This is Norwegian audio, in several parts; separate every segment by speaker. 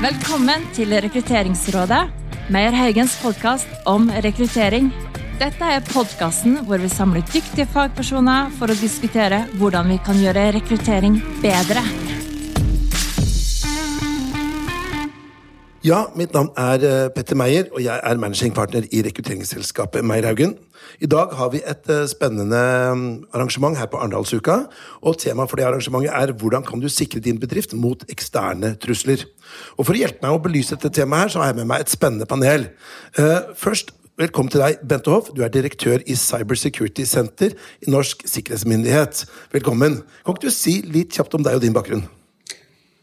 Speaker 1: Velkommen til Rekrutteringsrådet, Meyer Haugens podkast om rekruttering. Dette er podkasten hvor vi samler dyktige fagpersoner for å diskutere hvordan vi kan gjøre rekruttering bedre.
Speaker 2: Ja, mitt navn er eh, Petter Meyer, og jeg er managing partner i rekrutteringsselskapet Meierhaugen. I dag har vi et eh, spennende mm, arrangement her på Arendalsuka. Og temaet for det arrangementet er hvordan kan du sikre din bedrift mot eksterne trusler. Og For å hjelpe meg å belyse dette temaet her, så har jeg med meg et spennende panel. Eh, først Velkommen til deg, Bente Hoff. Du er direktør i Cyber Security Center i Norsk sikkerhetsmyndighet. Velkommen. Kan ikke du si litt kjapt om deg og din bakgrunn?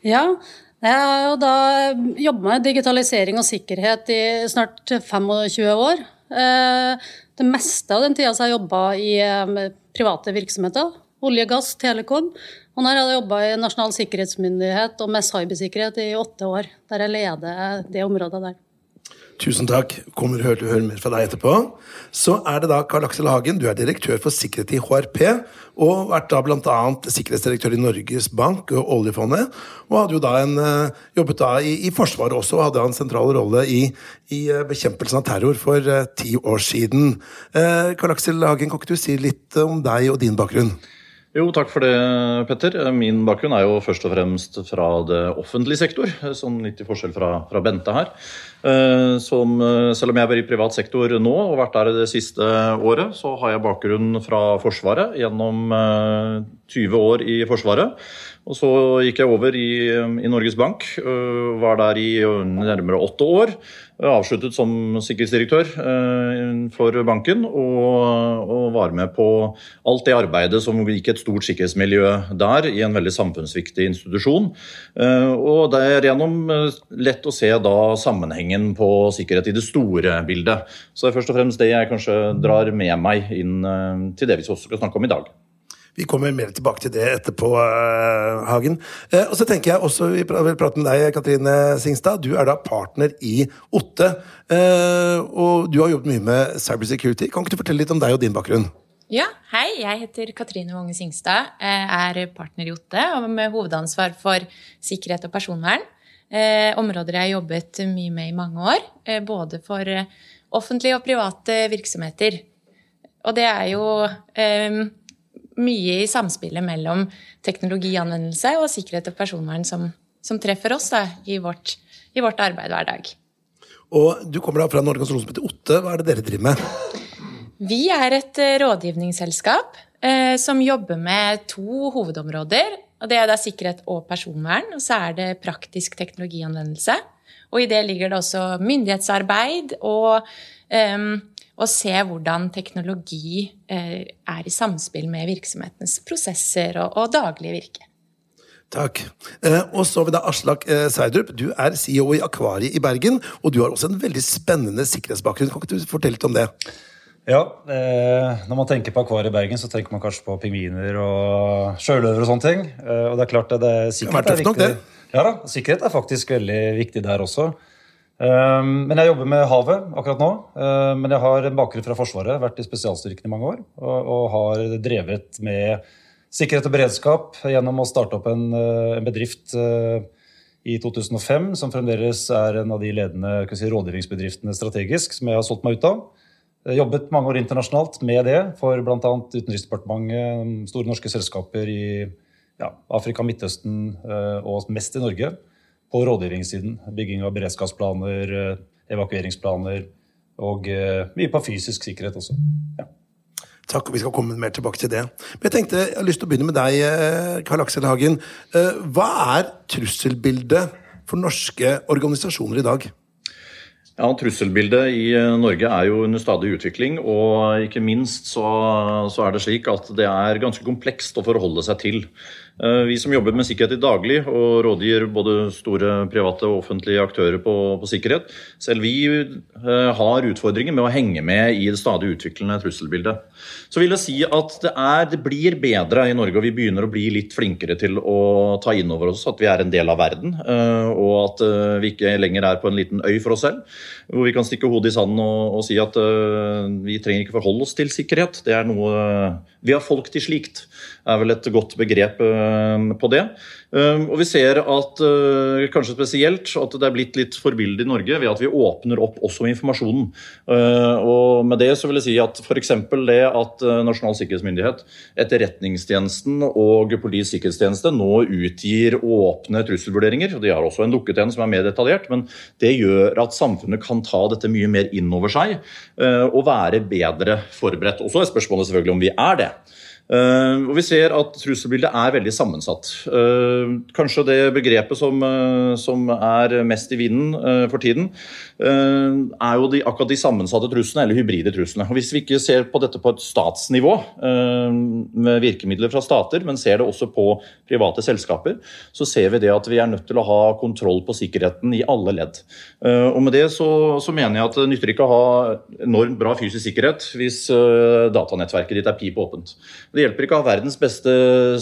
Speaker 3: Ja, jeg har jo da jobba med digitalisering og sikkerhet i snart 25 år. Eh, det meste av den tida har jeg jobba i eh, private virksomheter. Olje, gass, telekom. Og nå har jeg jobba i Nasjonal sikkerhetsmyndighet og med cybersikkerhet i åtte år. Der jeg leder det området der.
Speaker 2: Tusen takk. Kommer høre, høre mer fra deg etterpå. Så er det da Karl Aksel Hagen. Du er direktør for sikkerhet i HRP. Og vært da bl.a. sikkerhetsdirektør i Norges Bank og oljefondet. Og hadde jo da en, eh, jobbet da i, i Forsvaret også, og hadde en sentral rolle i, i eh, bekjempelsen av terror for uh, ti år siden. Uh, Karl Aksel Hagen, kan ikke du si litt om deg og din bakgrunn?
Speaker 4: Jo, takk for det, Petter. Min bakgrunn er jo først og fremst fra det offentlige sektor, sånn litt i forskjell fra, fra Bente her. Eh, som, eh, selv om jeg er i privat sektor nå og vært der det siste året, så har jeg bakgrunn fra Forsvaret gjennom 20 eh, år i Forsvaret. Og så gikk jeg over i, i Norges Bank, var der i nærmere åtte år. Avsluttet som sikkerhetsdirektør for banken og, og, var med på alt det arbeidet som gikk et stort sikkerhetsmiljø der, i en veldig samfunnsviktig institusjon. Og det er gjennom lett å se da sammenhengen på sikkerhet i det store bildet. Så det er først og fremst det jeg kanskje drar med meg inn til det vi også skal snakke om i dag.
Speaker 2: Vi kommer mer tilbake til det etterpå, uh, Hagen. Uh, og så tenker jeg også, Vi vil prate med deg, Katrine Singstad. Du er da partner i Otte. Uh, og du har jobbet mye med cybersecurity. Kan ikke du fortelle litt om deg og din bakgrunn?
Speaker 5: Ja, hei. Jeg heter Katrine Wonge Singstad. Er partner i Otte og med hovedansvar for sikkerhet og personvern. Områder jeg har jobbet mye med i mange år. Både for offentlige og private virksomheter. Og det er jo mye i samspillet mellom teknologianvendelse og sikkerhet og personvern som, som treffer oss da, i, vårt, i, vårt, arbeid hver dag.
Speaker 2: Og Du kommer da fra en organisasjon som heter Otte. Hva er det dere driver med?
Speaker 5: Vi er et eh, rådgivningsselskap eh, som jobber med to hovedområder. og Det er da sikkerhet og personvern, og så er det praktisk teknologianvendelse. Og i det ligger det også myndighetsarbeid og um, og se hvordan teknologi eh, er i samspill med virksomhetenes prosesser og, og daglige virke.
Speaker 2: Takk. Eh, og så har vi da Aslak eh, Seidrup. Du er CEO i Akvariet i Bergen, og du har også en veldig spennende sikkerhetsbakgrunn. Kan ikke du fortelle litt om det?
Speaker 6: Ja, eh, Når man tenker på Akvariet i Bergen, så tenker man kanskje på pingviner og sjøløver og sånne ting. Eh, og det er klart at det, sikkerhet
Speaker 2: det er viktig. Nok, det.
Speaker 6: Ja da, sikkerhet er faktisk veldig viktig der også. Ehm, men jeg jobber med havet akkurat nå. Ehm, men jeg har en bakgrunn fra Forsvaret, vært i spesialstyrken i mange år. Og har drevet med sikkerhet og beredskap gjennom å starte opp en, eh, bedrift eh, i 2005 som fremdeles er en av de ledende si, rådgivningsbedriftene strategisk, som jeg har solgt meg ut av. Jeg jobbet mange år internasjonalt med det for bl.a. Utenriksdepartementet, store norske selskaper i ja, Afrika, Midtøsten eh, og mest i Norge på rådgivningssiden. Bygging av beredskapsplaner, eh, evakueringsplaner og eh, mye på fysisk sikkerhet også. Ja.
Speaker 2: Takk, og Vi skal komme mer tilbake til det. Men Jeg tenkte, jeg har lyst til å begynne med deg, eh, Karl Aksel Hagen. Hva er trusselbildet for norske organisasjoner i dag?
Speaker 4: Ja, Trusselbildet i Norge er jo under stadig utvikling. Og ikke minst så, så er det slik at det er ganske komplekst å forholde seg til. Eh, vi som jobber med sikkerhet i daglig og rådgir både store private og offentlige aktører på, på sikkerhet, selv vi uh, har utfordringer med å henge med i det stadig utviklende trusselbildet. Så vil jeg si at det, er, det blir bedre i Norge, og vi begynner å bli litt flinkere til å ta inn over oss at vi er en del av verden, uh, og at vi ikke lenger er på en liten øy for oss selv, hvor vi kan stikke hodet i sanden og, og si at vi trenger ikke forholde oss til sikkerhet. Det er noe Vi har folk til slikt, er vel et godt begrep på det. Og vi ser at kanskje spesielt at det er blitt litt forbilde i Norge ved at vi åpner opp også informasjonen. Og med det så vil jeg si at f.eks. det at Nasjonal sikkerhetsmyndighet, Etterretningstjenesten og Politiets sikkerhetstjeneste nå utgir åpne trusselvurderinger. De har også en lukket en som er mer detaljert, men det gjør at samfunnet kan ta dette mye mer inn over seg og være bedre forberedt. Og så er spørsmålet selvfølgelig om vi er det. Uh, og Vi ser at trusselbildet er veldig sammensatt. Uh, kanskje det begrepet som, uh, som, er mest i vinden for tiden, er jo de, akkurat de sammensatte truslene, eller hybride truslene. Og Hvis vi ikke ser på dette på et statsnivå, med virkemidler fra stater, men ser det også på private selskaper, så ser vi det at vi er nødt til å ha kontroll på sikkerheten i alle ledd. Og Med det så, så mener jeg at det nytter ikke å ha enormt bra fysisk sikkerhet hvis datanettverket ditt er pip åpent. Det hjelper ikke å ha verdens beste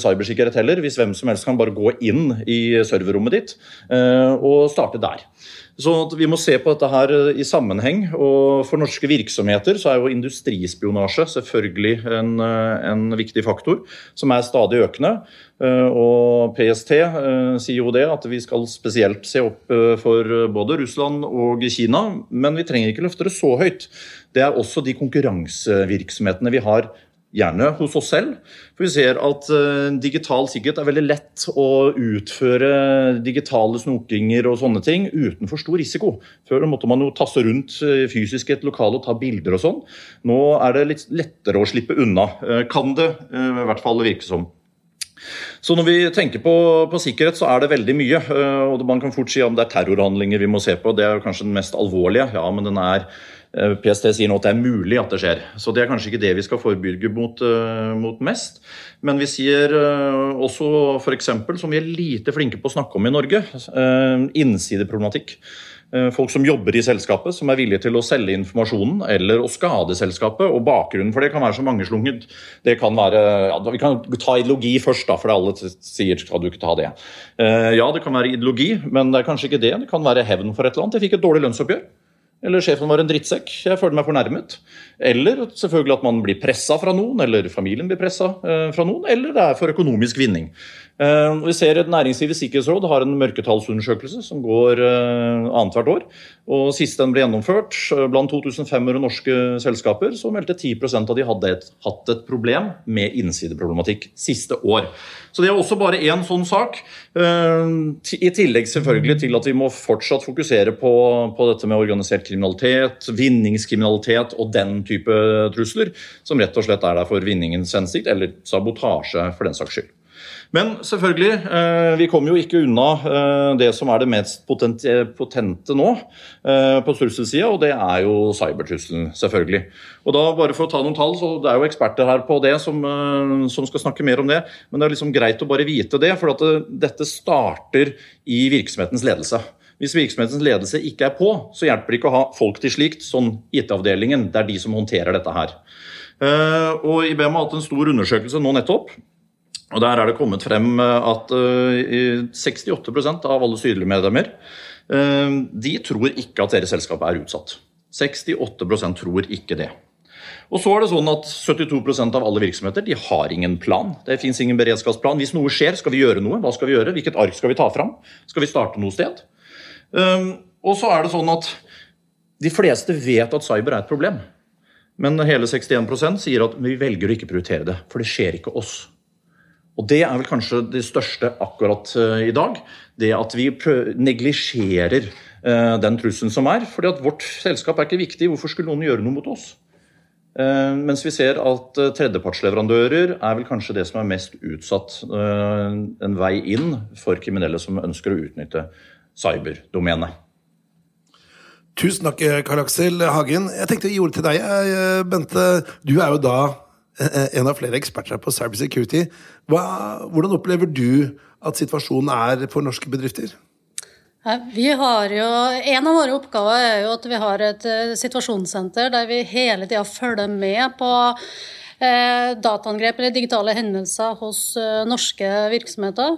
Speaker 4: cybersikkerhet heller, hvis hvem som helst kan bare gå inn i serverrommet ditt eh, og starte der. Så Vi må se på dette her i sammenheng. og For norske virksomheter så er jo industrispionasje selvfølgelig en, eh, en viktig faktor, som er stadig økende. Eh, og PST sier jo det, at vi skal spesielt se opp for både Russland og Kina. Men vi trenger ikke løfte det så høyt. Det er også de konkurransevirksomhetene vi har gjerne hos oss selv. For vi ser at uh, digital sikkerhet er veldig lett å utføre digitale snokinger og sånne ting uten for stor risiko. Før måtte man jo tasse rundt uh, fysisk i et lokale og ta bilder og sånn. Nå er det litt lettere å slippe unna, uh, kan det i hvert fall virke som. Så når vi tenker på, på, sikkerhet, så er det veldig mye. og Man kan fort si om det er terrorhandlinger vi må se på. Det er kanskje den mest alvorlige. Ja, men den er Eh, PST sier nå at det er mulig at det skjer. Så det er kanskje ikke det vi skal forebygge mot, uh, mot mest. Men vi sier uh, også f.eks., som vi er lite flinke på å snakke om i Norge, innsideproblematikk. Folk som jobber i selskapet, som er villige til å selge informasjonen eller å skade selskapet. og Bakgrunnen for det kan være så mangeslungent. Det kan være, ja, Vi kan ta ideologi først, da, for alle sier skal du ikke ta det. Ja, det kan være ideologi, men det er kanskje ikke det. Det kan være hevn for et eller annet. Jeg fikk et dårlig lønnsoppgjør. Eller sjefen var en drittsekk. Jeg føler meg fornærmet. Eller selvfølgelig at man blir pressa fra noen, eller familien blir pressa eh, fra noen. Eller det er for økonomisk vinning. Eh, vi ser at Næringslivets sikkerhetsråd har en mørketallsundersøkelse som går eh, annethvert år. Og Sist den ble gjennomført, blant 2500 norske selskaper, så meldte 10% av de hadde et, hatt et problem med innsideproblematikk siste år. Så det er også bare én sånn sak. I tillegg selvfølgelig til at vi må fortsatt fokusere på, på dette med organisert kriminalitet, vinningskriminalitet og den type trusler, som rett og slett er der for vinningens hensikt, eller sabotasje for den saks skyld. Men selvfølgelig, eh, vi kommer jo ikke unna eh, det som er det mest potente nå eh, på trusselsida, og det er jo cybertrusselen, selvfølgelig. Og da bare for å ta noen tall, så Det er jo eksperter her på det som, som skal snakke mer om det, men det er liksom greit å bare vite det, for at det, dette starter i virksomhetens ledelse. Hvis virksomhetens ledelse ikke er på, så hjelper det ikke å ha folk til slikt, sånn IT-avdelingen. Det er de som håndterer dette her. Og IBM har hatt en stor undersøkelse nå nettopp og Der er det kommet frem eh, at 68 eh, av alle styremedlemmer medlemmer, de tror ikke at deres selskap er utsatt. 68% tror ikke det. Og så er det sånn at 72% av alle virksomheter de har ingen plan. Det fins ingen beredskapsplan. Hvis noe skjer, skal vi gjøre noe. Hva skal vi gjøre? Hvilket ark skal vi ta fram? Skal vi starte noe sted? Og så er det sånn at de fleste vet at cyber er et problem. Men hele 61% sier at vi velger å ikke prioritere det, for det skjer ikke oss. Og Det er vel kanskje det største akkurat eh, i dag. Det at vi neglisjerer eh, den trusselen som er. fordi at vårt selskap er ikke viktig. Hvorfor skulle noen gjøre noe mot oss? Eh, mens vi ser at tredjepartsleverandører er vel kanskje det som er mest utsatt. En vei inn for kriminelle som ønsker å utnytte cyberdomenet.
Speaker 2: Tusen takk, Karl Aksel Hagen. Jeg tenkte å gi ordet til deg, Bente. Du er jo da en av flere eksperter på cybersecurity. hvordan opplever du at situasjonen er for norske bedrifter?
Speaker 3: Vi har jo, En av våre oppgaver er jo at vi har et eh, situasjonssenter der vi hele tida følger med på eh, dataangrep eller digitale hendelser hos eh, norske virksomheter.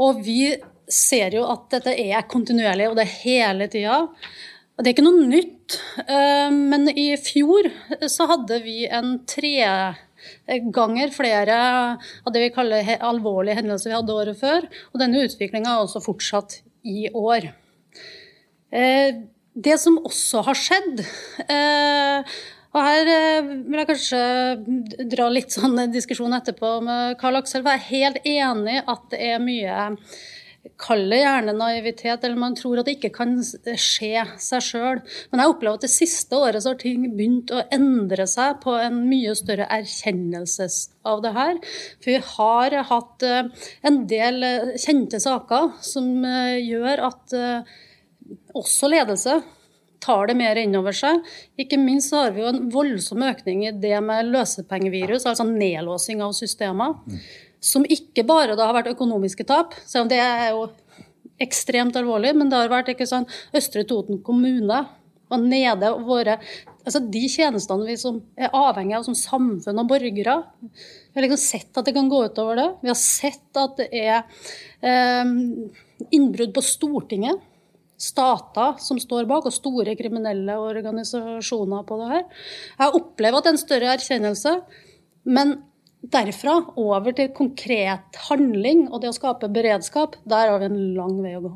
Speaker 3: Og vi ser jo at dette er kontinuerlig, og det er hele tida. Det er ikke noe nytt, men i fjor så hadde vi en tre ganger flere av det vi kaller alvorlige hendelser vi hadde året før. Og denne utviklinga har også fortsatt i år. Eh, det som også har skjedd eh, og her eh, vil jeg kanskje dra litt sånn diskusjon etterpå med Karl Aksel. For jeg er helt enig at det er mye Kall det gjerne naivitet, eller man tror at det ikke kan skje seg sjøl. Men jeg opplever at det siste året så har ting begynt å endre seg på en mye større erkjennelse av det her. For vi har hatt en del kjente saker som gjør at også ledelse tar det mer innover seg. Ikke minst har vi jo en voldsom økning i det med løsepengevirus, altså nedlåsing av systemer. Som ikke bare da har vært økonomiske tap, selv om det er jo ekstremt alvorlig, men det har vært ikke sånn, Østre Toten kommune og nede våre altså De tjenestene vi som er avhengige av som samfunn og borgere. Vi har liksom sett at det kan gå utover det. Vi har sett at det er eh, innbrudd på Stortinget stater som står bak, og store kriminelle organisasjoner på det her. Jeg opplever at det er en større erkjennelse. Men derfra over til konkret handling og det å skape beredskap, der har vi en lang vei å gå.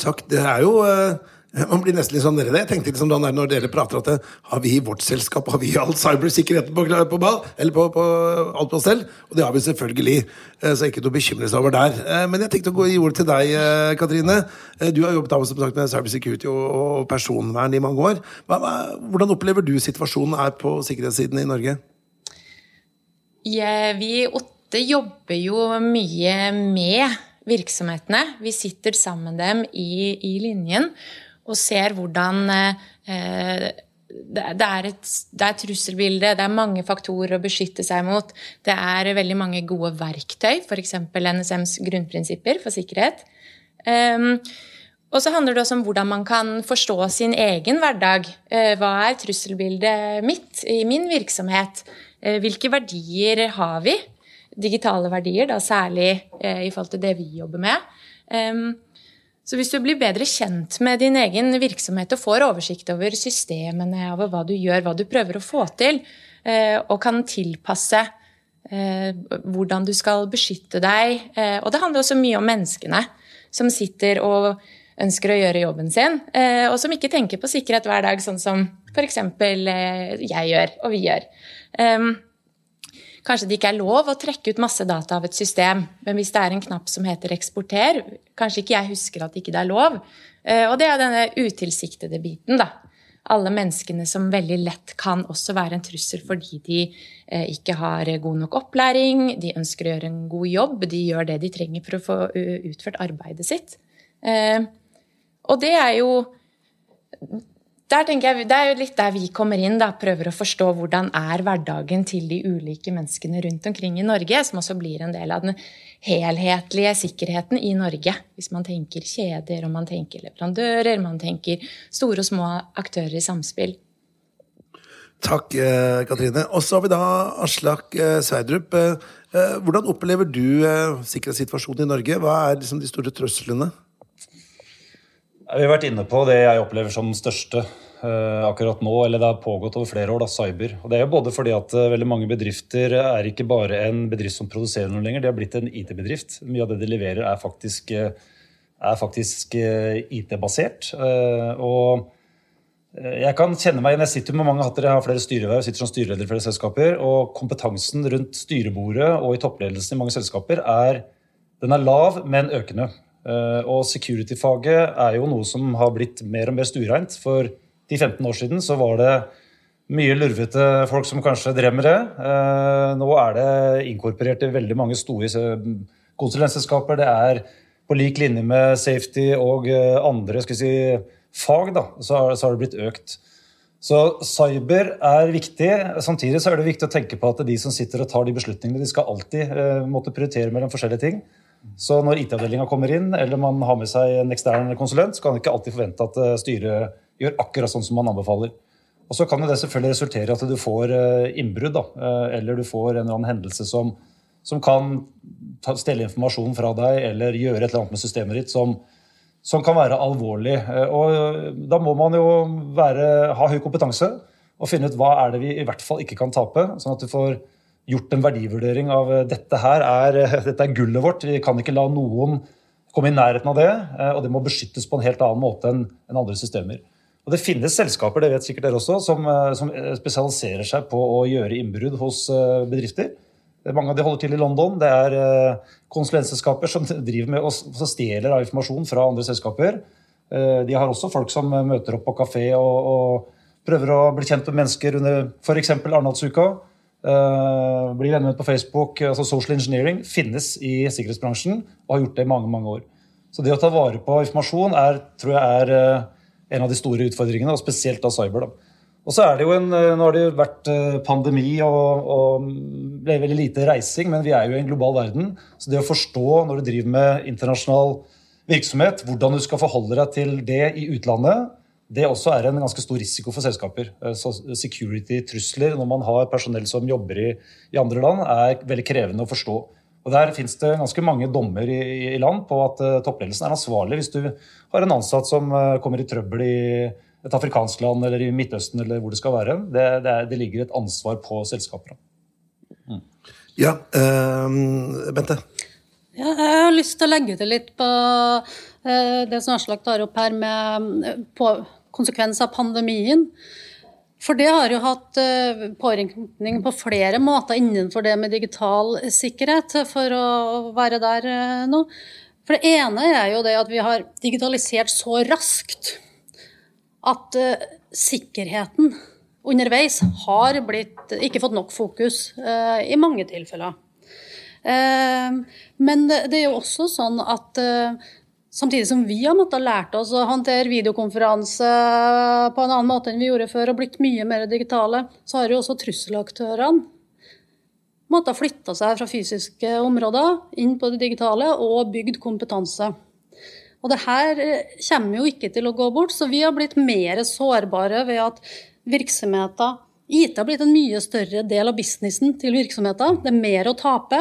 Speaker 2: Takk. Det er jo uh man blir nesten litt sånn nede Jeg tenkte liksom da når dere prater at det, har vi i vårt selskap har vi all cybersikkerheten på, på, ball, eller på, på, alt på stell? Og det har vi selvfølgelig, eh, så ikke noe bekymre seg over der. Eh, men jeg tenkte å gå i ordet til deg, eh, Katrine. Du har jobbet av, som sagt, med cybersecurity og personvern i mange år. Hvordan opplever du situasjonen er på sikkerhetssiden i Norge?
Speaker 5: Vi i Åtte jobber jo mye med virksomhetene. Vi sitter sammen med dem i, i linjen og ser hvordan eh, det, er et, det er trusselbilde, det er mange faktorer å beskytte seg mot. Det er veldig mange gode verktøy, f.eks. NSMs grunnprinsipper for sikkerhet. Um, og så handler det også om hvordan man kan forstå sin egen hverdag. Uh, hva er trusselbildet mitt i min virksomhet? Uh, hvilke verdier har vi? Digitale verdier, da særlig uh, i forhold til det vi jobber med. Så hvis du blir bedre kjent med din egen virksomhet og får oversikt over systemene, over hva du gjør, hva du prøver å få til, eh, og kan tilpasse eh, hvordan du skal beskytte deg eh, Og det handler også mye om menneskene som sitter og ønsker å gjøre jobben sin, og som ikke tenker på sikkerhet hver dag, sånn som f.eks. jeg gjør, og vi gjør. Kanskje det ikke er lov å trekke ut masse data av et system, men hvis det er en knapp som heter 'eksporter', kanskje ikke jeg husker at ikke det er lov. Eh, og det er denne utilsiktede biten, da. Alle menneskene som veldig lett kan også være en trussel fordi de eh, ikke har god nok opplæring, de ønsker å gjøre en god jobb, de gjør det de trenger for å få utført arbeidet sitt. Eh, og det er jo der tenker jeg, Det er jo litt der vi kommer inn. da, Prøver å forstå hvordan er hverdagen til de ulike menneskene rundt omkring i Norge, som også blir en del av den helhetlige sikkerheten i Norge. Hvis man tenker kjeder, og man tenker leverandører, man tenker store og små aktører i samspill.
Speaker 2: Takk, eh, Katrine. Og så har vi da Aslak eh, Sverdrup. Eh, hvordan opplever du sikkerhetssituasjonen i Norge? Hva er liksom de store trøslene?
Speaker 6: Vi har vært inne på det jeg opplever som den største uh, akkurat nå. Eller det har pågått over flere år, da, cyber. Og det er jo både fordi at uh, veldig mange bedrifter er ikke bare en bedrift som produserer noe lenger, de har blitt en IT-bedrift. Mye av det de leverer, er faktisk, uh, faktisk IT-basert. og jeg kan kjenne meg igjen, jeg sitter med mange hatter, jeg har flere styreverv, sitter som styreleder i flere selskaper, og kompetansen rundt styrebordet og i toppledelsen i mange selskaper er, den er lav, men økende. Eh, og security-faget er jo noe som har blitt mer og mer stuereint. For 10-15 år siden så var det mye lurvete folk som kanskje drev med det. Eh, nå er det inkorporert i veldig mange store konsulentselskaper. Det er på lik linje med safety og eh, andre si, fag, da, så har det blitt økt. Så cyber er viktig. Samtidig så er det viktig å tenke på at de som sitter og tar de beslutningene, de skal alltid måtte prioritere mellom forskjellige ting. Så når IT-avdelinga kommer inn, eller man har med seg en ekstern konsulent, så kan man ikke alltid forvente at eh, styret gjør akkurat sånn som man anbefaler. Og Så kan det selvfølgelig resultere i at du får eh, innbrudd, da, eller du får en eller annen hendelse som, som kan stelle informasjon fra deg, eller gjøre et eller annet med systemet ditt som, som kan være alvorlig. Og Da må man jo være, ha høy kompetanse og finne ut hva er det vi i hvert fall ikke kan tape, sånn at du får gjort en verdivurdering av dette her er, dette er gullet vårt. Vi kan ikke la noen komme i nærheten av det, og det må beskyttes på en helt annen måte enn andre systemer. Og Det finnes selskaper det vet sikkert dere også, som, som spesialiserer seg på å gjøre innbrudd hos bedrifter. Mange av de holder til i London. Det er konsulentselskaper som driver med og stjeler av informasjon fra andre selskaper. Eh, de har også folk som møter opp på kafé og, og prøver å bli kjent med mennesker under f.eks. Arendalsuka. Uh, blir venner med på Facebook. altså Social engineering finnes i sikkerhetsbransjen og har gjort det i mange mange år. Så det å ta vare på informasjon er, tror jeg er uh, en av de store utfordringene, og spesielt av cyber. da. Og så er det jo en, eh, Nå har det jo vært eh, pandemi og, og det er veldig lite reising, men vi er jo i en global verden. Så det å forstå når du driver med internasjonal virksomhet, hvordan du skal forholde deg til det i utlandet, det også er en ganske stor risiko for selskaper. Eh, så Security-trusler når man har personell som jobber i, i, andre land, er veldig krevende å forstå. Og Der finnes det ganske mange dommer i, i land på at uh, toppledelsen er ansvarlig hvis du har en ansatt som uh, kommer i trøbbel i et afrikansk land eller i Midtøsten eller hvor det skal være. Det, det, er, det ligger et ansvar på selskaper.
Speaker 2: Mm. Ja, øh, Bente?
Speaker 3: Ja, jeg har lyst til å legge til litt på det som Aslak tar opp her med eh, konsekvenser av pandemien. For det har jo hatt påringning påvirkning på flere måter innenfor det med digital sikkerhet, for å være der nå. For det ene er jo det at vi har digitalisert så raskt at sikkerheten underveis har blitt, ikke fått nok fokus i mange tilfeller. Men det, er jo også sånn at samtidig som vi har måttet lært oss å håndtere videokonferanse på en annen måte enn vi gjorde før, og blitt mye mer digitale, så har jo også trusselaktørene måttet flytte seg fra fysiske områder inn på det digitale og bygd kompetanse. Og det her eh, kommer jo ikke til å gå bort, så vi har blitt mer sårbare ved at virksomheter IT har blitt en mye større del av businessen til virksomheter. Det er mer å tape.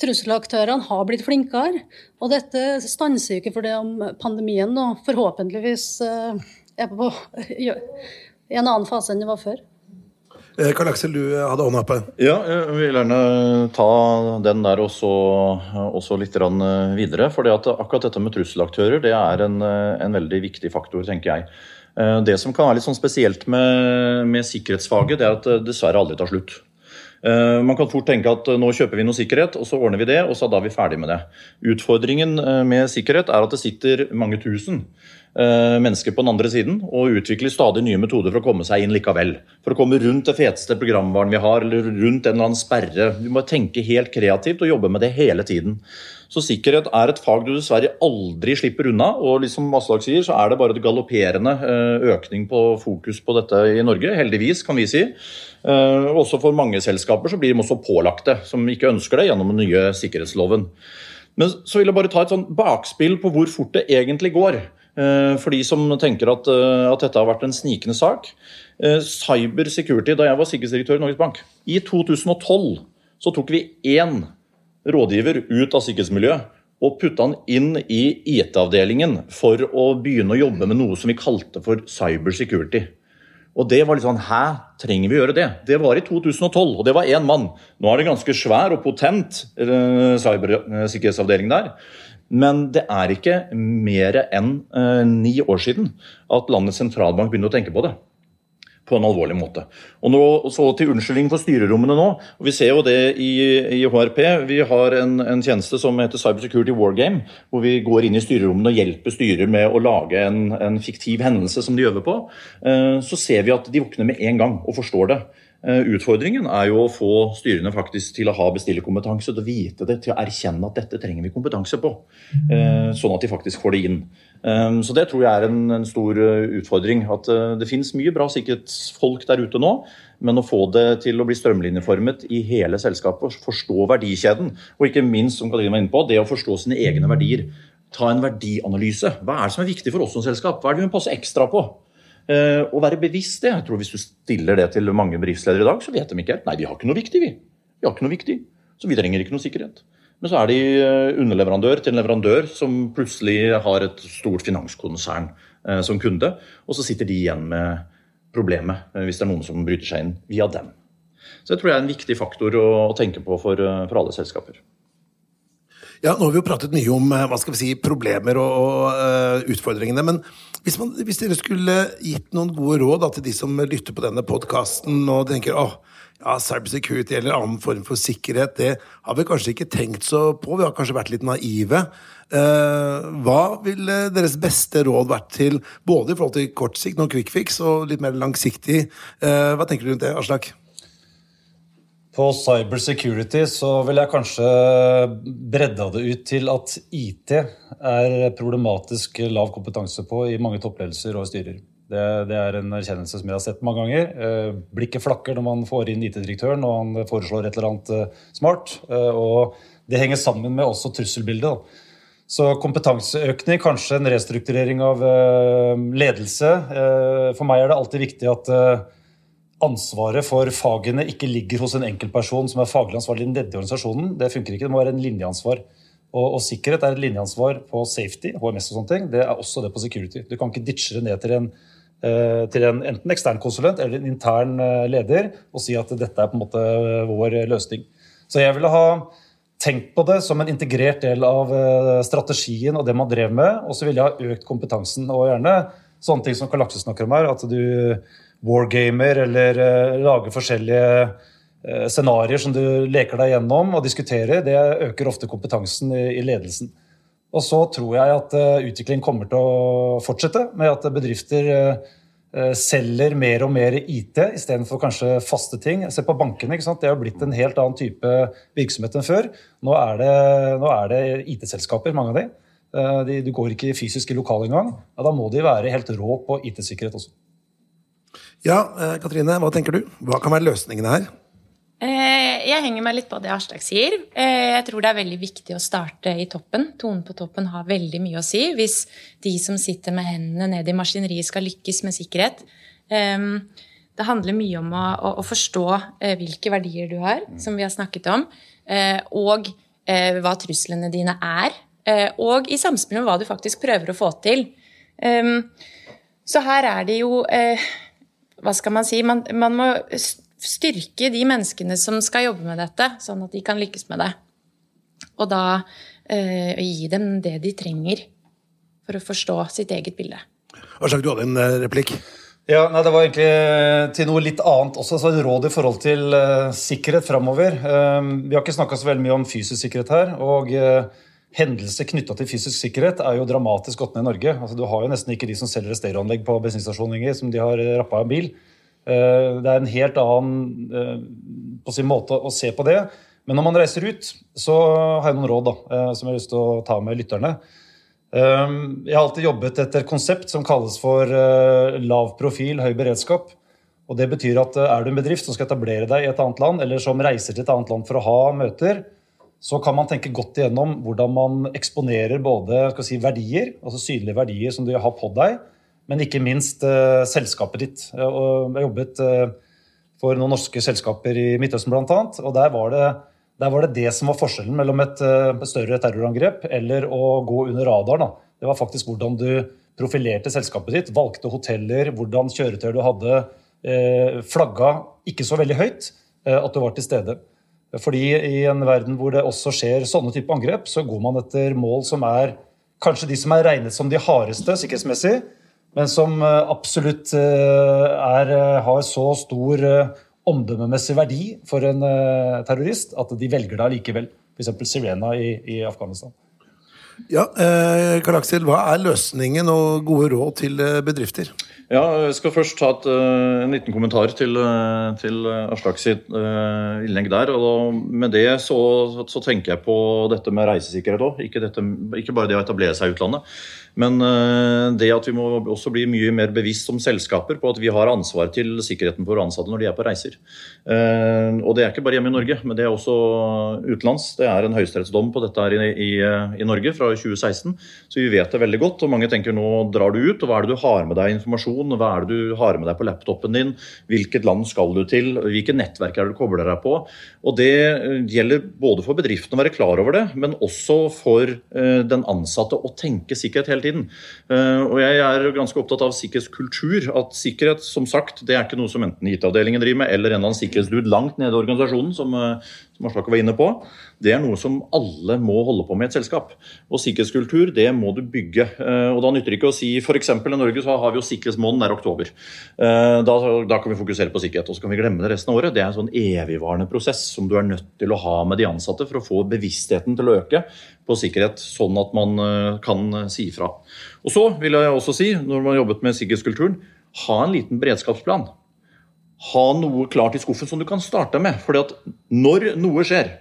Speaker 3: Trusselaktørene har blitt flinkere. Og dette stanser ikke for det om pandemien nå forhåpentligvis eh, er på, i en annen fase enn det var før.
Speaker 2: Eh, Karl Aksel, du eh, hadde hånda oppe.
Speaker 4: Ja, jeg vil gjerne ta den der også, også litt videre. For akkurat dette med trusselaktører det er en, en, veldig viktig faktor, tenker jeg. Eh, det som kan være litt sånn spesielt med, med sikkerhetsfaget, det er at det dessverre aldri tar slutt. Man kan fort tenke at nå kjøper vi noe sikkerhet, og så ordner vi det, og så er da vi ferdig med det. Utfordringen med sikkerhet er at det sitter mange tusen Eh, mennesker på den andre siden og utvikler stadig nye metoder for å komme seg inn likevel. For å komme rundt det feteste programvaren vi har, eller rundt en eller annen sperre. Vi må tenke helt kreativt og jobbe med det hele tiden. Så sikkerhet er et fag du dessverre aldri slipper unna. Og liksom Aslak sier, så er det bare et galopperende eh, økning på fokus på dette i Norge. Heldigvis, kan vi si. Eh, også for mange selskaper så blir de også pålagte, som ikke ønsker det, gjennom den nye sikkerhetsloven. Men så vil jeg bare ta et sånn bakspill på hvor fort det egentlig går. Eh, for de som tenker at, eh, at, dette har vært en snikende sak. Cyber security, da jeg var sikkerhetsdirektør i Norges Bank I 2012 så tok vi én rådgiver ut av sikkerhetsmiljøet og putta han inn i IT-avdelingen for å begynne å jobbe med noe som vi kalte for cyber security. Og det var litt sånn Hæ, trenger vi gjøre det? Det var i 2012, og det var én mann. Nå er det ganske svær og potent cybersikkerhetsavdeling der. Men det er ikke mer enn eh, ni år siden at landets sentralbank begynner å tenke på det. På en alvorlig måte. Og nå, så Til unnskyldning for styrerommene nå. og Vi ser jo det i, i HRP. Vi har en, en, tjeneste som heter Cyber Security Wargame. Hvor vi går inn i styrerommene og hjelper styrer med å lage en, en fiktiv hendelse som de øver på. Eh, så ser vi at de våkner med en gang og forstår det. Eh, utfordringen er jo å få styrene faktisk til å ha bestillerkompetanse, til å vite det, til å erkjenne at dette trenger vi kompetanse på. Eh, sånn at de faktisk får det inn. Eh, så det tror jeg er en, stor utfordring. At det finnes mye bra sikkerhetsfolk der ute nå, men å få det til å bli strømlinjeformet i hele selskapet, forstå verdikjeden, og ikke minst, som Katrine var inne på, det å forstå sine egne verdier. Ta en verdianalyse. Hva er det som er viktig for oss som selskap? Hva er det vi må passe ekstra på? Uh, å være bevisst det. Jeg tror Hvis du stiller det til mange bedriftsledere i dag, så vet de ikke helt. Nei, vi har ikke noe viktig, vi. Vi har ikke noe viktig, Så vi trenger ikke noe sikkerhet. Men så er de eh, underleverandør til en leverandør som plutselig har et stort finanskonsern uh, som kunde, og så sitter de igjen med problemet hvis det er noen som bryter seg inn via dem. Så jeg tror det er en viktig faktor å tenke på for, for alle selskaper.
Speaker 2: Ja, Nå har vi jo pratet mye om hva skal vi si, problemer og, og uh, utfordringene. Men hvis, man, hvis, dere skulle gitt noen gode råd da, til de som lytter på denne podkasten og tenker åh, ja, cybersecurity eller annen form for sikkerhet, det har vi kanskje ikke tenkt så på. Vi har kanskje vært litt naive. Uh, hva ville deres beste råd vært til både i forhold til kort sikt, noen quick fix, og litt mer langsiktig? Uh, hva tenker du rundt det, Aslak?
Speaker 6: På cybersecurity så vil jeg kanskje bredda det ut til at IT er problematisk lav kompetanse på i mange toppledelser og styrer. Det, det, er en erkjennelse som jeg har sett mange ganger. Eh, blikket flakker når man får inn IT-direktøren og han foreslår et eller annet eh, smart. Eh, og det henger sammen med også trusselbildet. Så kompetanseøkning, kanskje en restrukturering av ledelse. For meg er det alltid viktig at ansvaret for fagene ikke ligger hos en enkeltperson som er faglig ansvarlig nedi organisasjonen. Det funker ikke. Det må være en linjeansvar. Og, og, sikkerhet er et linjeansvar på safety, HMS og sånne ting. Det er også det på security. Du kan ikke ditche det ned til en Eh, til en enten ekstern konsulent eller en intern eh, leder og si at dette er på en måte eh, vår løsning. Så jeg ville ha tenkt på det som en integrert del av strategien og det man drev med. Og så ville jeg ha økt kompetansen og gjerne sånne ting som Karl Aksel snakker om her. At du wargamer eller lager forskjellige scenarioer som du leker deg gjennom og diskuterer. Det øker ofte kompetansen i ledelsen. Og så tror jeg at uh, utviklingen kommer til å fortsette med at bedrifter uh, selger mer og mer IT istedenfor kanskje faste ting. Se på bankene. Det har blitt en helt annen type virksomhet enn før. Nå er det, det IT-selskaper, mange av de. Uh, de. Du går ikke fysisk i lokalet engang. Ja, da må de være helt rå på IT-sikkerhet også.
Speaker 2: Ja, Katrine, hva tenker du? Hva kan være løsningene her?
Speaker 5: Eh, jeg henger meg litt på det Aslak sier. Eh, jeg tror det er veldig viktig å starte i toppen. Tonen på toppen har veldig mye å si hvis de som sitter med hendene ned i maskineriet, skal lykkes med sikkerhet. Ehm, det handler mye om å, å forstå eh, hvilke verdier du har, som vi har snakket om, og hva truslene dine er. Og i samspill med hva du faktisk prøver å få til. Ehm, så her er det jo Hva skal man si? Man, man må styrke de menneskene som skal jobbe med dette, sånn at de kan lykkes med det. Og da eh, gi dem det de trenger for å forstå sitt eget bilde.
Speaker 2: Aslak, du hadde en uh, replikk?
Speaker 6: Ja, nei, Det var egentlig eh, til noe litt annet også. så Et råd i forhold til uh, sikkerhet framover. Uh, vi har ikke snakka så veldig mye om fysisk sikkerhet her. og uh, Hendelser knytta til fysisk sikkerhet er jo dramatisk gått ned i Norge. Altså, du har jo nesten ikke de som selger stereoanlegg på bensinstasjoner som de har rappa en bil. Eh, det er en helt annen eh, på sin måte å se på det. Men når man reiser ut, så har jeg noen råd da, eh, som jeg har lyst til å ta med lytterne. Jeg har alltid jobbet etter et konsept som kalles for lav profil, høy beredskap. Og Det betyr at er du en bedrift som skal etablere deg i et annet land, eller som reiser til et annet land for å ha møter, så kan man tenke godt igjennom hvordan man eksponerer både si, verdier, altså synlige verdier som du har på deg, men ikke minst uh, selskapet ditt. Jeg, har jobbet uh, for noen norske selskaper i Midtøsten bl.a. Og der var, det, der var, det, det som var forskjellen mellom et, uh, større terrorangrep eller å gå under radaren. Det var faktisk hvordan du profilerte selskapet ditt, valgte hoteller, hvordan kjøretøy du hadde, flagga ikke så veldig høyt at du var til stede. Fordi i en verden hvor det også skjer sånne type angrep, så går man etter mål som er kanskje de som er regnet som de hardeste sikkerhetsmessig, men som eh, absolutt eh, er, eh, har så stor omdømmemessig verdi for en terrorist at de velger det allikevel. F.eks. Sirena i, i Afghanistan.
Speaker 2: Ja, Karl Aksel, Hva er løsningen og gode råd til bedrifter?
Speaker 4: Ja, Jeg skal først ta et, en liten kommentar til, til Aslak sitt innlegg der. og Med det så, så, tenker jeg på dette med reisesikkerhet òg. Ikke, ikke, bare det å etablere seg i utlandet. Men eh, det at vi må også bli mye mer bevisst som selskaper på at vi har ansvar til sikkerheten for ansatte når de er på reiser. Eh, og det er ikke bare hjemme i Norge, men det er også utenlands. Det er en høyesterettsdom på dette her i, i, i, Norge fra 2016, så vi vet det veldig godt. Og mange tenker nå drar du ut, og hva er det du har med deg informasjon? Hva er det du har med deg på laptopen din? Hvilket land skal du til? Hvilke nettverk er det du kobler deg på? Og det gjelder både for bedriften å være klar over det, men også for den ansatte å tenke sikkerhet hele hele tiden. Uh, og jeg er ganske opptatt av sikkerhetskultur. At sikkerhet, som sagt, det er ikke noe som enten IT-avdelingen driver med, eller en eller annen sikkerhetsdude langt nede i organisasjonen, som, som Aslak var inne på. Det er noe som alle må holde på med i et selskap. Og sikkerhetskultur, det må du bygge. Uh, og da nytter det ikke å si f.eks. i Norge så har vi jo sikkerhetsmåneden er oktober. Da, da, kan vi fokusere på sikkerhet, og så kan vi glemme det resten av året. Det er en sånn evigvarende prosess som du er nødt til å ha med de ansatte for å få bevisstheten til å øke på sikkerhet, sånn at man eh, kan eh, si ifra. Og så vil jeg også si, når man har jobbet med sikkerhetskulturen, ha en liten beredskapsplan. Ha noe klart i skuffen som du kan starte med. fordi at når noe skjer,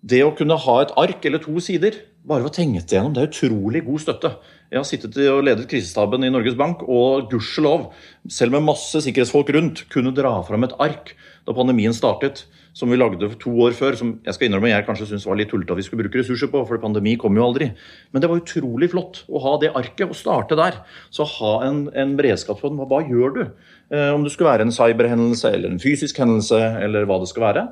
Speaker 4: det å kunne ha et ark eller to sider, bare å tenke igjennom, det er utrolig god støtte. Jeg har sittet og ledet krisestaben i Norges Bank, og gudskjelov, selv med masse sikkerhetsfolk rundt, kunne dra fram et ark da pandemien startet som vi lagde to år før, som jeg skal innrømme jeg kanskje syntes var litt tullete at vi skulle bruke ressurser på, for pandemi kom jo aldri. Men det var utrolig flott å ha det arket og starte der. Så ha en, en beredskapsplan. Hva, hva gjør du? Eh, om det skulle være en cyberhendelse eller en fysisk hendelse, eller hva det skal være.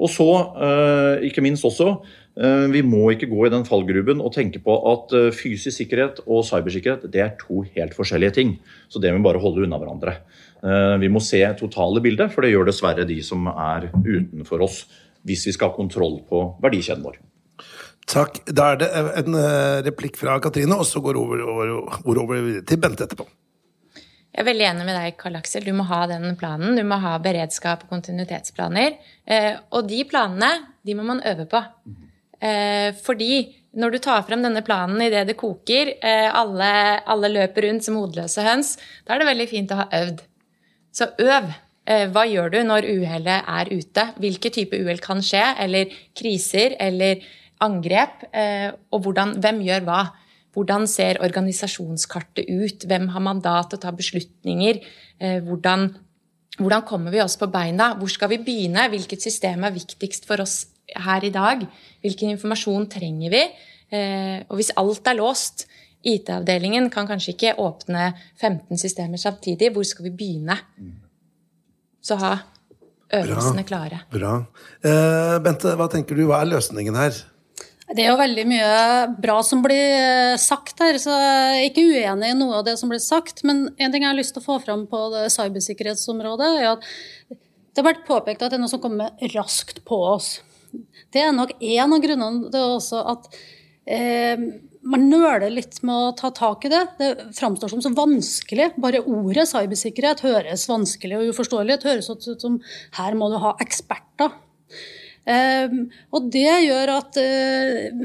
Speaker 4: Og så, eh, ikke minst også, eh, vi må ikke gå i den fallgruben og tenke på at fysisk sikkerhet og cybersikkerhet det er to helt forskjellige ting. Så det må vi bare holde unna hverandre. Vi må se totale bildet, for det gjør dessverre de som er utenfor oss, hvis vi skal ha kontroll på verdikjeden vår.
Speaker 2: Takk. Da er det en replikk fra Katrine, og så går ordet over, over, over, til Bente etterpå.
Speaker 5: Jeg er veldig enig med deg, Karl Aksel. Du må ha den planen. Du må ha beredskap og kontinuitetsplaner. Eh, og de planene, de må man øve på. Fordi når du tar frem denne planen idet det koker, alle, alle løper rundt som hodeløse høns, da er det veldig fint å ha øvd. Så øv. Eh, hva gjør du når uhellet er ute? Hvilke type uhell kan skje? Eller kriser eller angrep? Eh, og hvordan, hvem gjør hva? Hvordan ser organisasjonskartet ut? Hvem har mandat til å ta beslutninger? Eh, hvordan, hvordan kommer vi oss på beina? Hvor skal vi begynne? Hvilket system er viktigst for oss her i dag? Hvilken informasjon trenger vi? Og hvis alt er låst, IT-avdelingen kan kanskje ikke åpne 15 systemer samtidig. Hvor skal vi begynne? Så ha øvelsene
Speaker 2: bra,
Speaker 5: klare.
Speaker 2: Bra. Eh, Bente, hva tenker du? Hva er løsningen her?
Speaker 3: Det er jo veldig mye bra som blir eh, sagt her, så jeg er ikke uenig i noe av det som blir sagt. Men en ting jeg har lyst til å få fram på det cybersikkerhetsområdet, er at det har vært påpekt at det er noe som kommer raskt på oss. Det er nok en av grunnene til også at eh, man nøler litt med å ta tak i det. Det framstår som så vanskelig. Bare ordet cybersikkerhet høres vanskelig og uforståelig Det høres ut som her må du ha eksperter. Um, og det gjør at uh,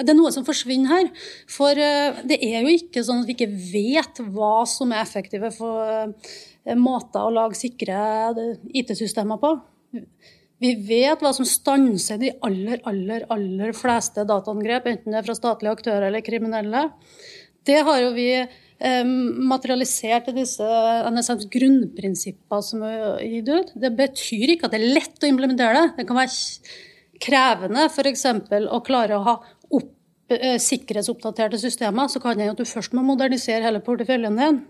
Speaker 3: det er noe som forsvinner her. For uh, det er jo ikke sånn at vi ikke vet hva som er effektive for uh, måter å lage sikre IT-systemer på. Vi vet hva som stanser de aller, aller, aller fleste dataangrep, enten det er fra statlige aktører eller kriminelle. Det har jo vi eh, materialisert i disse NSMs grunnprinsipper som er gitt. Det betyr ikke at det er lett å implementere det. Det kan være krevende f.eks. å klare å ha opp Eh, sikkerhetsoppdaterte systemer, så kan det at du først må modernisere hele porteføljen din.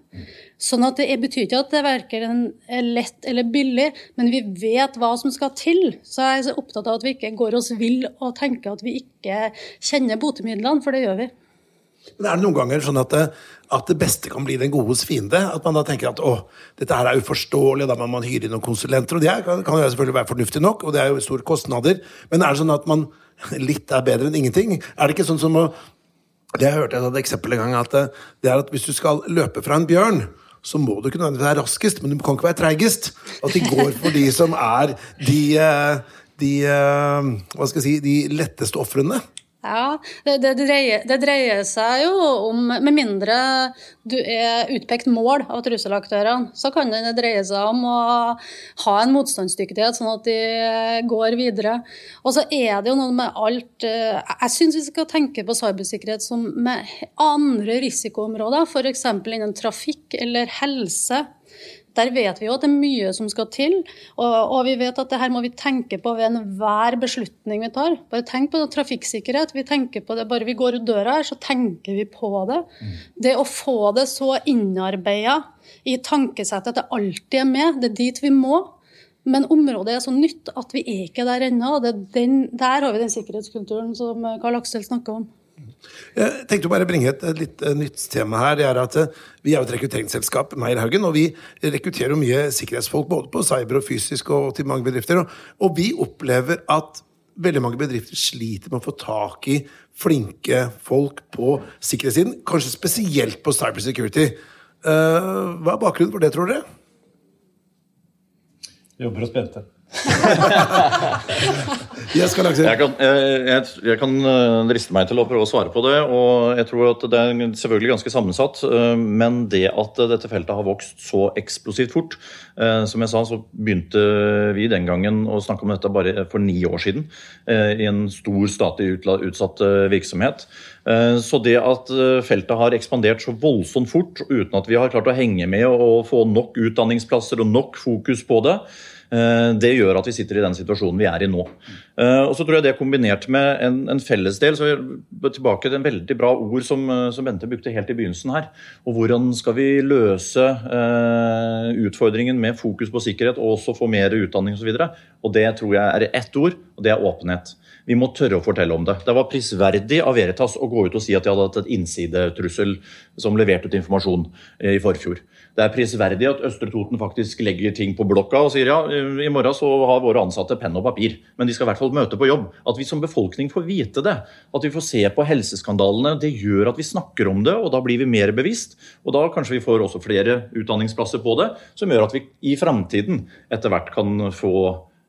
Speaker 3: Sånn at Det betyr ikke at det verken er lett eller billig, men vi vet hva som skal til. Så jeg er opptatt av at vi ikke går oss vill og tenker at vi ikke kjenner botemidlene, for det gjør vi.
Speaker 2: Men Er det noen ganger sånn at det, at det beste kan bli den godes fiende? At man da tenker at å, dette her er uforståelig, da må man hyre inn noen konsulenter. Og det kan, kan jo selvfølgelig være fornuftig nok, og det er jo store kostnader. Men er det sånn at man litt er bedre enn ingenting. Er det ikke sånn som å Det jeg hørte jeg et eksempel en gang, at det er at hvis du skal løpe fra en bjørn, så må du ikke nødvendigvis være raskest, men du kan ikke være treigest. At de går for de som er de, eh, de eh, Hva skal jeg si De letteste ofrene.
Speaker 3: Ja, det, det, dreier, det, dreier, seg jo om Med mindre du er utpekt mål av trusselaktørene, så kan det dreie seg om å ha en motstandsdyktighet, sånn at de går videre. Og så er det jo noe med alt eh, Jeg syns vi skal tenke på cybersikkerhet som med andre risikoområder, f.eks. innen trafikk eller helse. Der vet vi jo at det er mye som skal til, og, og vi vet at det her må vi tenke på ved enhver beslutning vi tar. Bare tenk på det, trafikksikkerhet. vi tenker på det, Bare vi går ut døra her, så tenker vi på det. Mm. Det å få det så innarbeida i tankesettet at det alltid er med, det er dit vi må. Men området er så nytt at vi er ikke der ennå. Der har vi den sikkerhetskulturen som Karl Aksel snakker om.
Speaker 2: Jeg tenkte å bare bringe et, litt uh, nytt tema her. Det er at uh, Vi er jo et rekrutteringsselskap, Meierhaugen, og vi rekrutterer mye sikkerhetsfolk både på cyber og fysisk og til mange bedrifter. Og, vi opplever at veldig mange bedrifter sliter med å få tak i flinke folk på sikkerhetssiden. Kanskje spesielt på cyber security. Uh, hva er bakgrunnen for det, tror dere?
Speaker 6: Jobber og Bente.
Speaker 2: jeg, skal
Speaker 4: jeg, kan, jeg, jeg, kan eh, driste meg til å prøve å svare på det. og jeg tror at Det er selvfølgelig ganske sammensatt. Eh, men det at dette feltet har vokst så eksplosivt fort eh, Som jeg sa, så begynte vi den gangen å snakke om dette bare for ni år siden. I en stor statlig utsatt virksomhet. Så det at feltet har ekspandert så voldsomt fort uten at vi har klart å henge med og få nok utdanningsplasser og nok fokus på det, det gjør at vi sitter i den situasjonen vi er i nå. Eh, og så tror jeg det kombinert med en, en fellesdel så vi tilbake til en veldig bra ord som, eh, som, Bente brukte helt i begynnelsen her. Og hvordan skal vi løse eh, utfordringen med fokus på sikkerhet og også få mer utdanning osv. Og, så og det tror jeg er ett ord, og det er åpenhet. Vi må tørre å fortelle om det. Det var prisverdig av Veritas å gå ut og si at de hadde hatt et innsidetrussel som leverte ut informasjon i forfjor. Det er prisverdig at Østre Toten faktisk legger ting på blokka og sier ja, i morgen så har våre ansatte penn og papir, men de skal i hvert fall møte på jobb. At vi som befolkning får vite det. At vi får se på helseskandalene. Det gjør at vi snakker om det, og da blir vi mer bevisst. Og da kanskje vi får også flere utdanningsplasser på det, som gjør at vi i framtiden etter hvert kan få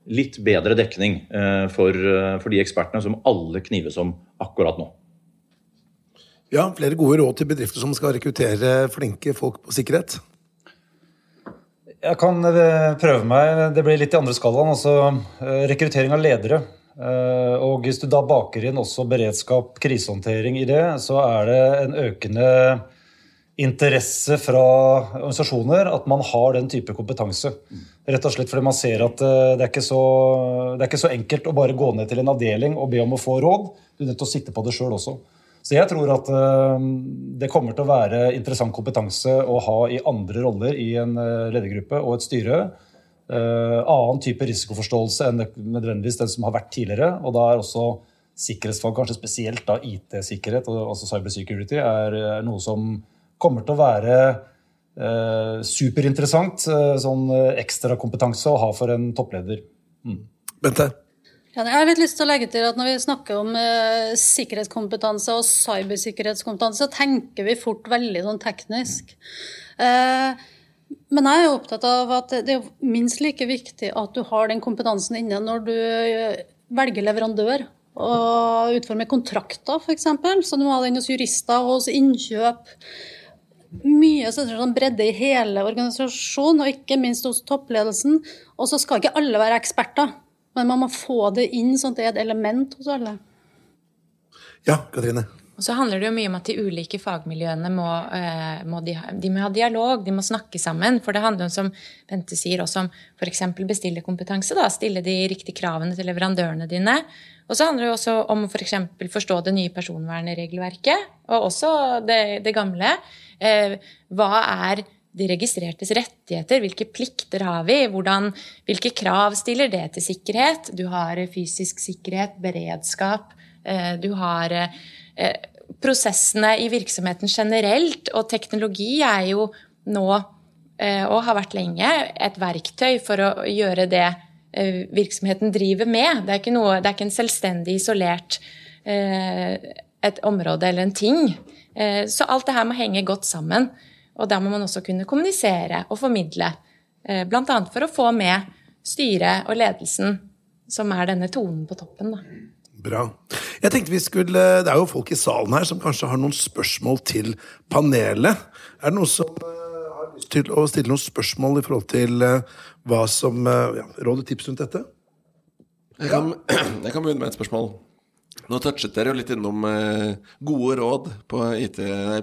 Speaker 4: litt bedre dekning eh, for, eh, for, de ekspertene som alle knives om akkurat nå.
Speaker 2: Ja, flere gode råd til bedrifter som skal rekruttere flinke folk på sikkerhet.
Speaker 6: Jeg kan eh, prøve meg. Det blir litt i andre skalaen. Altså rekruttering av ledere. Og hvis du da baker inn også beredskap, krisehåndtering i det, så er det en økende interesse fra organisasjoner at man har den type kompetanse. Rett og slett fordi man ser at eh, det er, ikke så, er ikke så enkelt å bare gå ned til en avdeling og be om å få råd. Du er nødt til å sitte på det sjøl også. Så jeg tror at eh, det kommer til å være interessant kompetanse å ha i andre roller i en eh, ledergruppe og et styre. Annen type risikoforståelse enn nødvendigvis den som har vært tidligere. Og da er også sikkerhetsfag, kanskje spesielt da IT-sikkerhet, altså cybersecurity, er noe som kommer til å være eh, superinteressant eh, sånn ekstra ekstrakompetanse å ha for en toppleder. Mm.
Speaker 2: Bente?
Speaker 3: Jeg har litt lyst til å legge til at Når vi snakker om eh, sikkerhetskompetanse og cybersikkerhetskompetanse, så tenker vi fort veldig sånn teknisk. Eh, men jeg er opptatt av at det er minst like viktig at du har den kompetansen inne når du velger leverandør og utformer kontrakter, f.eks. Så du må ha den hos jurister, hos innkjøp mye sånn bredde i hele organisasjonen, og ikke minst hos toppledelsen. Og så skal ikke alle være eksperter, men man må få det inn sånn at det er et element hos alle.
Speaker 2: Ja, Katrine.
Speaker 5: Og så handler det jo mye om at de ulike fagmiljøene må, eh, må, de, de må ha dialog, de må snakke sammen. For det handler jo, som Bente sier, også om f.eks. bestillerkompetanse. Da, stille de riktige kravene til leverandørene dine. Og så handler det også om å for forstå det nye personvernregelverket, og også det, det gamle. Eh, hva er de registrertes rettigheter? Hvilke plikter har vi? Hvordan, hvilke krav stiller det til sikkerhet? Du har fysisk sikkerhet, beredskap. Eh, du har eh, prosessene i virksomheten generelt, og teknologi er jo nå, eh, og har vært lenge, et verktøy for å gjøre det eh, virksomheten driver med. Det er ikke, noe, det er ikke en selvstendig, isolert eh, et område eller en ting. Så alt det her må henge godt sammen. Og da må man også kunne kommunisere og formidle. Bl.a. for å få med styret og ledelsen, som er denne tonen på toppen. Da.
Speaker 2: Bra. Jeg tenkte vi skulle, Det er jo folk i salen her som kanskje har noen spørsmål til panelet. Er det noen som uh, har lyst til å stille noen spørsmål i forhold til uh, hva som ja, Råd og tips rundt dette?
Speaker 7: Jeg kan, jeg kan, begynne med et spørsmål. Nå touchet dere jo litt innom gode råd på, IT,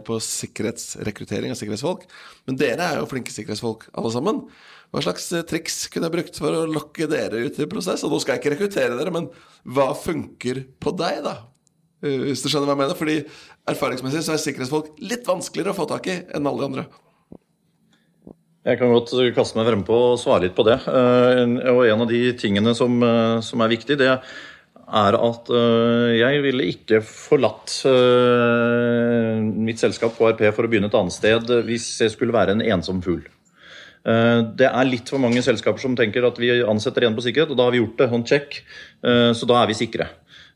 Speaker 7: på sikkerhetsrekruttering av sikkerhetsfolk. Men dere er jo flinke sikkerhetsfolk, alle sammen. Hva slags eh, triks kunne jeg brukt for å lokke dere ut i prosess? Og nå skal jeg ikke rekruttere dere, men hva funker på deg, da? Eh, hvis du skjønner hva jeg mener? Fordi erfaringsmessig så er sikkerhetsfolk litt vanskeligere å få tak i enn alle de andre.
Speaker 4: Jeg kan godt kaste meg frem på å svare litt på det. Eh, og en av de tingene som, som er viktig, det er at øh, jeg ville ikke forlatt øh, mitt selskap KRP for å begynne et annet sted hvis jeg skulle være en ensom fugl. Eh, det er litt for mange selskaper som tenker at vi ansetter igjen på sikkerhet, og da har vi gjort det. Hånd check. Eh, så da er vi sikre.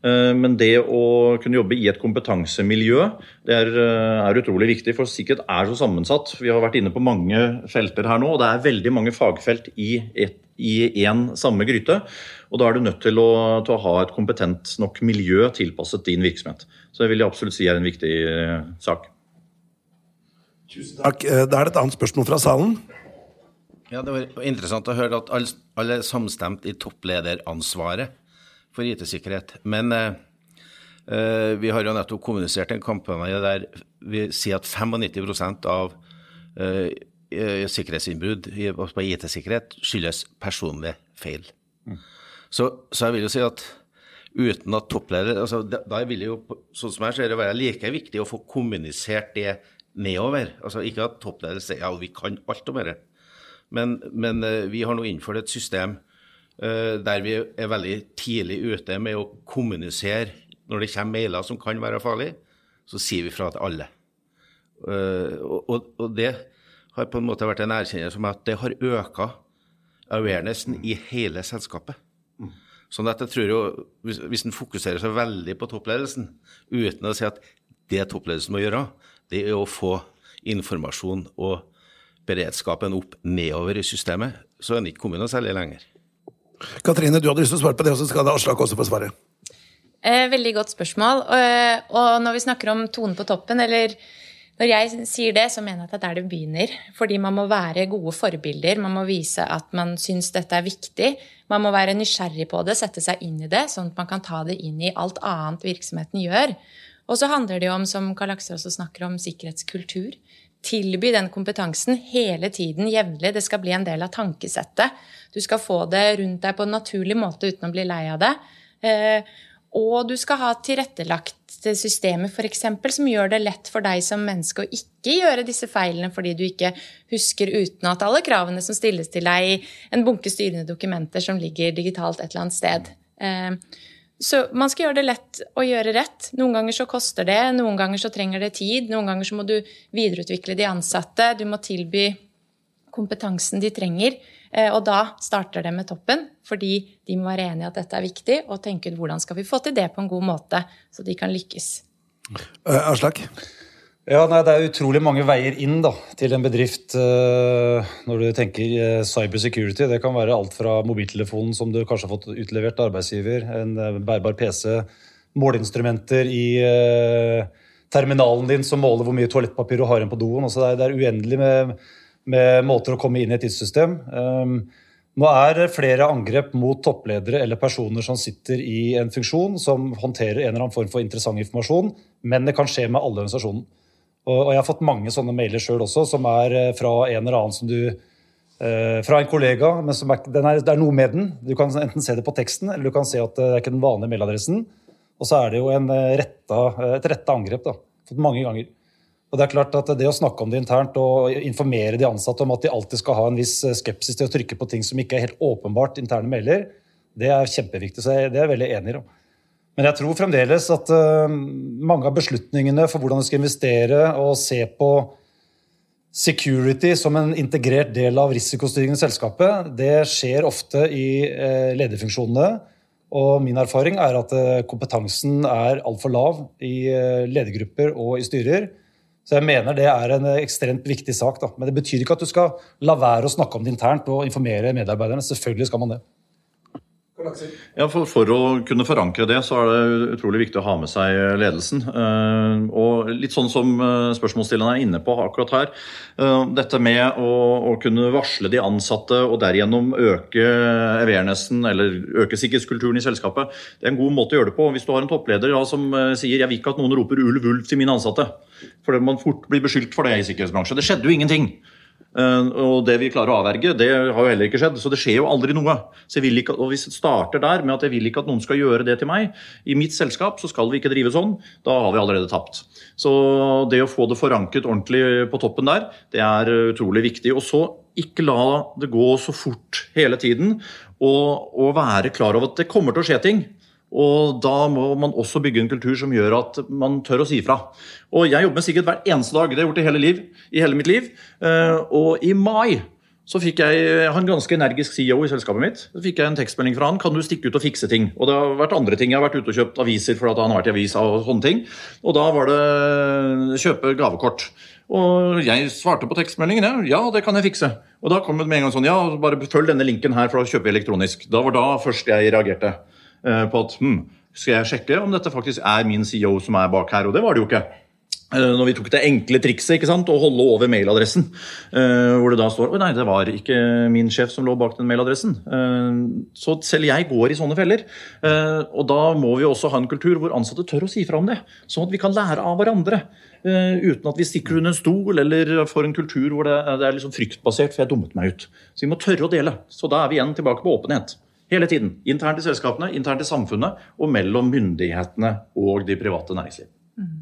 Speaker 4: Eh, men det å kunne jobbe i et kompetansemiljø det er, er, utrolig viktig, for sikkerhet er så sammensatt. Vi har vært inne på mange felter her nå, og det er veldig mange fagfelt i én samme gryte. Og da er du nødt til å, til å, ha et kompetent nok miljø tilpasset din virksomhet. Så det vil jeg absolutt si er en viktig sak.
Speaker 2: Tusen takk. Da er det et annet spørsmål fra salen.
Speaker 8: Ja, Det var interessant å høre at alle, alle er samstemt i topplederansvaret for IT-sikkerhet. Men eh, eh, vi har jo nettopp kommunisert en kampanje der vi sier at 95 av eh, sikkerhetsinnbrudd på IT-sikkerhet skyldes personlige feil. Mm. Så, så, jeg vil jo si at uten at toppleder altså, da, da vil jo, sånn som jeg ser det, være like viktig å få kommunisert det nedover. Altså Ikke at toppleder sier ja, vi kan alt om dette. Men, men eh, vi har nå innført et system uh, der vi er veldig tidlig ute med å kommunisere når det kommer mailer som kan være farlige, så sier vi fra til alle. Uh, og, og, det har på en måte vært en erkjennelse om at det har øka awarenessen i hele selskapet. Sånn at jeg tror jo, Hvis, hvis en fokuserer seg veldig på toppledelsen uten å si at det toppledelsen må gjøre, det er å få informasjon og beredskapen opp nedover i systemet, så er den ikke kommet noe særlig lenger.
Speaker 2: Katrine, du hadde lyst til å svare på det, og så skal Aslak også få svare.
Speaker 5: Eh, veldig godt spørsmål. Og, og når vi snakker om tonen på toppen, eller når jeg sier det, så mener jeg at det er der det begynner. Fordi man må være gode forbilder. Man må vise at man syns dette er viktig. Man må være nysgjerrig på det, sette seg inn i det, sånn at man kan ta det inn i alt annet virksomheten gjør. Og så handler det jo om, som Karl Aksel også snakker om, sikkerhetskultur tilby den kompetansen hele tiden, jevnlig. Det skal bli en del av tankesettet. Du skal få det rundt deg på en naturlig måte uten å bli lei av det. Og du skal ha tilrettelagt systemer eksempel, som gjør det lett for deg som menneske å ikke gjøre disse feilene fordi du ikke husker utenat alle kravene som stilles til deg i en bunke styrende dokumenter som ligger digitalt et eller annet sted. Eh, så man skal gjøre det lett å gjøre rett. Noen ganger så koster det, noen ganger så trenger det tid. Noen ganger så må du videreutvikle de ansatte, du må tilby kompetansen de trenger. Eh, og da starter det med toppen, fordi de må være enige i at dette er viktig, og tenke ut hvordan skal vi få til det på en god måte, så de kan lykkes.
Speaker 2: Uh, Aslak?
Speaker 6: Ja, nei, Det er utrolig mange veier inn da, til en bedrift uh, når du tenker uh, cyber security. Det kan være alt fra mobiltelefonen som du kanskje har fått utlevert av arbeidsgiver, en uh, bærbar PC, måleinstrumenter i terminalen din som måler hvor mye toalettpapir du har igjen på doen. Altså, det, er, det, er, uendelig med, med, måter å komme inn i et tidssystem. Um, nå er flere angrep mot toppledere eller personer som sitter i en funksjon som håndterer en eller annen form for interessant informasjon, men det kan skje med alle organisasjonen. Og, jeg har fått mange sånne mailer sjøl også, som er eh, fra en eller annen som du eh, Fra en kollega, men er, er, det er noe med den. Du kan enten se det på teksten, eller du kan se at det er ikke den vanlige mailadressen. Og så er det jo eh, retta, et retta angrep. da, Fått mange ganger. Og Det er klart at det å snakke om det internt og informere de ansatte om at de alltid skal ha en viss skepsis til å trykke på ting som ikke er helt åpenbart interne mailer, det er kjempeviktig. Så det er jeg veldig enig i. Men jeg tror fremdeles at uh, mange av beslutningene for hvordan du skal investere og se på security som en integrert del av risikostyringen i selskapet, det skjer ofte i uh, lederfunksjonene. Og min erfaring er at kompetansen er altfor lav i ledergrupper og i styrer. Så jeg mener det er en ekstremt viktig sak. Da. Men det betyr ikke at du skal la være å snakke om det internt og informere medarbeiderne. Selvfølgelig skal man det.
Speaker 4: Ja, for, for, å kunne forankre det, så er det utrolig viktig å ha med seg ledelsen. Uh, og litt sånn som spørsmålsstilleren er inne på akkurat her. Dette med å, å, kunne varsle de ansatte og derigjennom øke awarenessen eller øke sikkerhetskulturen i selskapet, det er en god måte å gjøre det på. Hvis du har en toppleder ja, som sier 'jeg vil ikke at noen roper ulv, ulv til mine ansatte', fordi man fort blir beskyldt for det i sikkerhetsbransjen. Det skjedde jo ingenting. Eh, og det vi klarer å avverge, det har jo heller ikke skjedd. Så det skjer jo aldri noe. Så jeg vil ikke, og det starter der med at jeg vil ikke at noen skal gjøre det til meg, i mitt selskap så skal vi ikke drive sånn, da har vi allerede tapt. Så det å få det forankret ordentlig på toppen der, det er utrolig viktig. Og så ikke la det gå så fort hele tiden, og, og være klar over at det kommer til å skje ting. Og da må man også bygge en kultur som gjør at man tør å si ifra. Og jeg jobber med sikkerhet hver eneste dag. Det har jeg gjort i hele, liv, i hele mitt liv. Eh, og i mai så fikk jeg, jeg har en ganske energisk CEO i selskapet mitt. Så fikk jeg en tekstmelding fra han. Kan du stikke ut og fikse ting? Og det har vært andre ting. Jeg har vært ute og kjøpt aviser fordi han har vært i avisa og sånne ting. Og da var det kjøpe gavekort. Og jeg svarte på tekstmeldingen. Ja, ja, det kan jeg fikse. Og da kom det med en gang sånn Ja, bare følg denne linken her, for da kjøper jeg elektronisk. Da var da først jeg reagerte på at hm, skal jeg sjekke om dette faktisk er min CEO som er bak her? Og det var det jo ikke. Eh, når vi tok det enkle trikset ikke sant, å holde over mailadressen, eh, hvor det da står Å nei, det var ikke min sjef som lå bak den mailadressen. Eh, så selv jeg går i sånne feller. Og da må vi også ha en kultur hvor ansatte tør å si fra om det. Sånn at vi kan lære av hverandre. Uten at vi stikker under en stol eller får en kultur hvor det er liksom fryktbasert, for jeg dummet meg ut. Så vi må tørre å dele. Så da er vi igjen tilbake på åpenhet. Hele tiden. Internt i selskapene, internt i samfunnet og mellom myndighetene og de private næringsliv. Mm.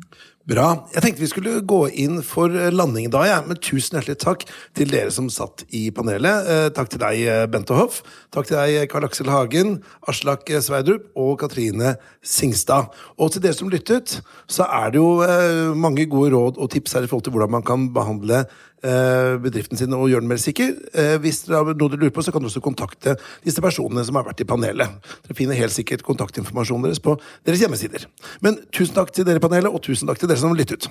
Speaker 2: Bra. Jeg tenkte vi skulle gå inn for landing da, ja. men tusen hjertelig takk til dere som satt i panelet. Eh, takk til deg, eh, Bente Hoff. Takk til deg, Karl Aksel Hagen, Aslak Sveidrup og Katrine Singstad. Og til dere som lyttet, så er det jo eh, mange gode råd og tips her i forhold til hvordan man kan behandle Eh, bedriften sin og gjøre den mer sikker. Eh, hvis dere har noe dere lurer på, så kan dere også kontakte disse personene som har vært i panelet. Dere finner helt sikkert kontaktinformasjonen deres på deres hjemmesider. Men tusen takk til dere i panelet, og tusen takk til dere som lyttet.